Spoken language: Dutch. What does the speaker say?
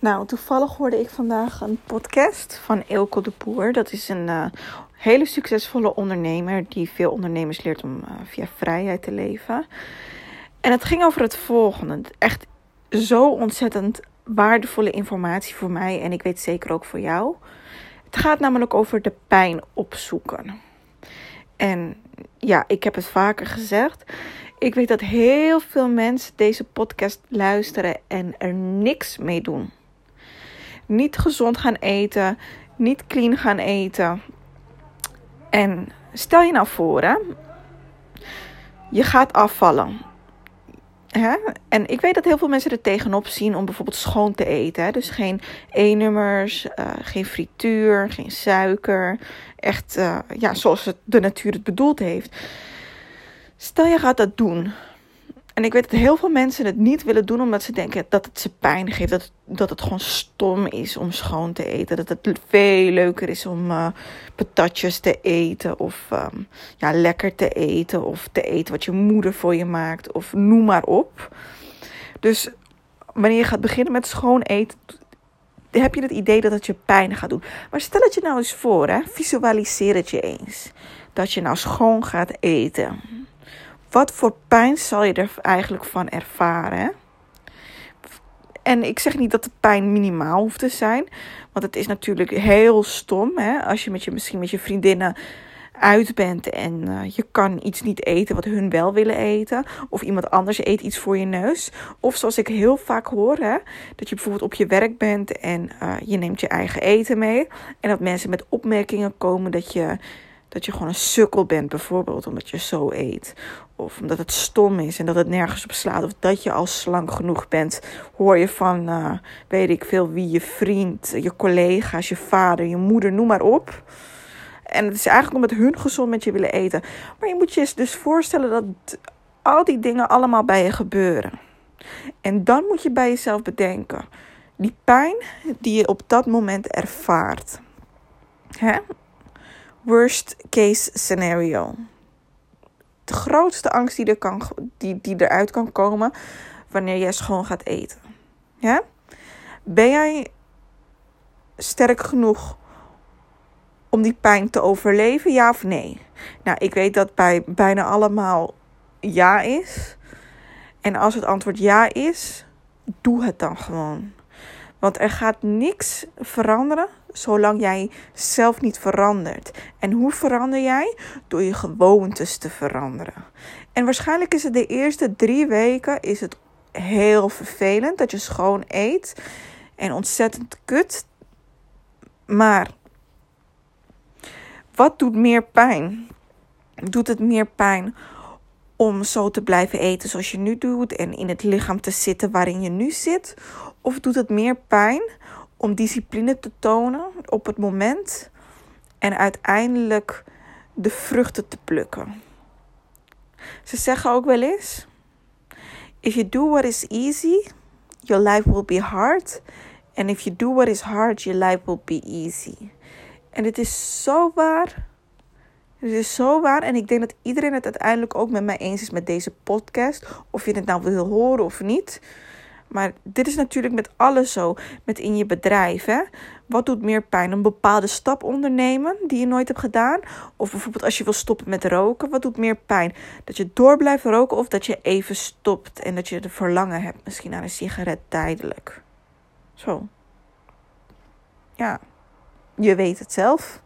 Nou, toevallig hoorde ik vandaag een podcast van Eelco de Boer. Dat is een uh, hele succesvolle ondernemer die veel ondernemers leert om uh, via vrijheid te leven. En het ging over het volgende. Echt zo ontzettend waardevolle informatie voor mij en ik weet zeker ook voor jou. Het gaat namelijk over de pijn opzoeken. En ja, ik heb het vaker gezegd. Ik weet dat heel veel mensen deze podcast luisteren en er niks mee doen. Niet gezond gaan eten, niet clean gaan eten. En stel je nou voor, hè, je gaat afvallen. Hè? En ik weet dat heel veel mensen er tegenop zien om bijvoorbeeld schoon te eten. Hè? Dus geen E-nummers, uh, geen frituur, geen suiker. Echt uh, ja, zoals het de natuur het bedoeld heeft. Stel je gaat dat doen. En ik weet dat heel veel mensen het niet willen doen omdat ze denken dat het ze pijn geeft. Dat, dat het gewoon stom is om schoon te eten. Dat het veel leuker is om uh, patatjes te eten. Of um, ja, lekker te eten. Of te eten wat je moeder voor je maakt. Of noem maar op. Dus wanneer je gaat beginnen met schoon eten. Heb je het idee dat het je pijn gaat doen. Maar stel het je nou eens voor. Hè? Visualiseer het je eens. Dat je nou schoon gaat eten wat voor pijn zal je er eigenlijk van ervaren? En ik zeg niet dat de pijn minimaal hoeft te zijn. Want het is natuurlijk heel stom. Hè? Als je, met je misschien met je vriendinnen uit bent en uh, je kan iets niet eten wat hun wel willen eten. Of iemand anders eet iets voor je neus. Of zoals ik heel vaak hoor, hè, dat je bijvoorbeeld op je werk bent en uh, je neemt je eigen eten mee. En dat mensen met opmerkingen komen dat je dat je gewoon een sukkel bent, bijvoorbeeld omdat je zo eet. Of omdat het stom is en dat het nergens op slaat. Of dat je al slank genoeg bent. Hoor je van, uh, weet ik veel wie, je vriend, je collega's, je vader, je moeder, noem maar op. En het is eigenlijk omdat hun gezond met je willen eten. Maar je moet je dus voorstellen dat al die dingen allemaal bij je gebeuren. En dan moet je bij jezelf bedenken. Die pijn die je op dat moment ervaart. Hè? Worst case scenario. De grootste angst die, er kan, die, die eruit kan komen wanneer jij schoon gaat eten. Ja? Ben jij sterk genoeg om die pijn te overleven, ja of nee? Nou, ik weet dat bij bijna allemaal ja is. En als het antwoord ja is, doe het dan gewoon. Want er gaat niks veranderen zolang jij zelf niet verandert. En hoe verander jij? Door je gewoontes te veranderen. En waarschijnlijk is het de eerste drie weken is het heel vervelend dat je schoon eet. En ontzettend kut. Maar wat doet meer pijn? Doet het meer pijn om zo te blijven eten zoals je nu doet en in het lichaam te zitten waarin je nu zit? Of doet het meer pijn om discipline te tonen op het moment en uiteindelijk de vruchten te plukken? Ze zeggen ook wel eens: If you do what is easy, your life will be hard. And if you do what is hard, your life will be easy. En het is zo waar. Het is zo waar. En ik denk dat iedereen het uiteindelijk ook met mij eens is met deze podcast. Of je het nou wil horen of niet. Maar dit is natuurlijk met alles zo. Met in je bedrijf. Hè? Wat doet meer pijn? Een bepaalde stap ondernemen die je nooit hebt gedaan? Of bijvoorbeeld als je wil stoppen met roken. Wat doet meer pijn? Dat je door blijft roken of dat je even stopt. En dat je de verlangen hebt misschien naar een sigaret tijdelijk. Zo. Ja. Je weet het zelf.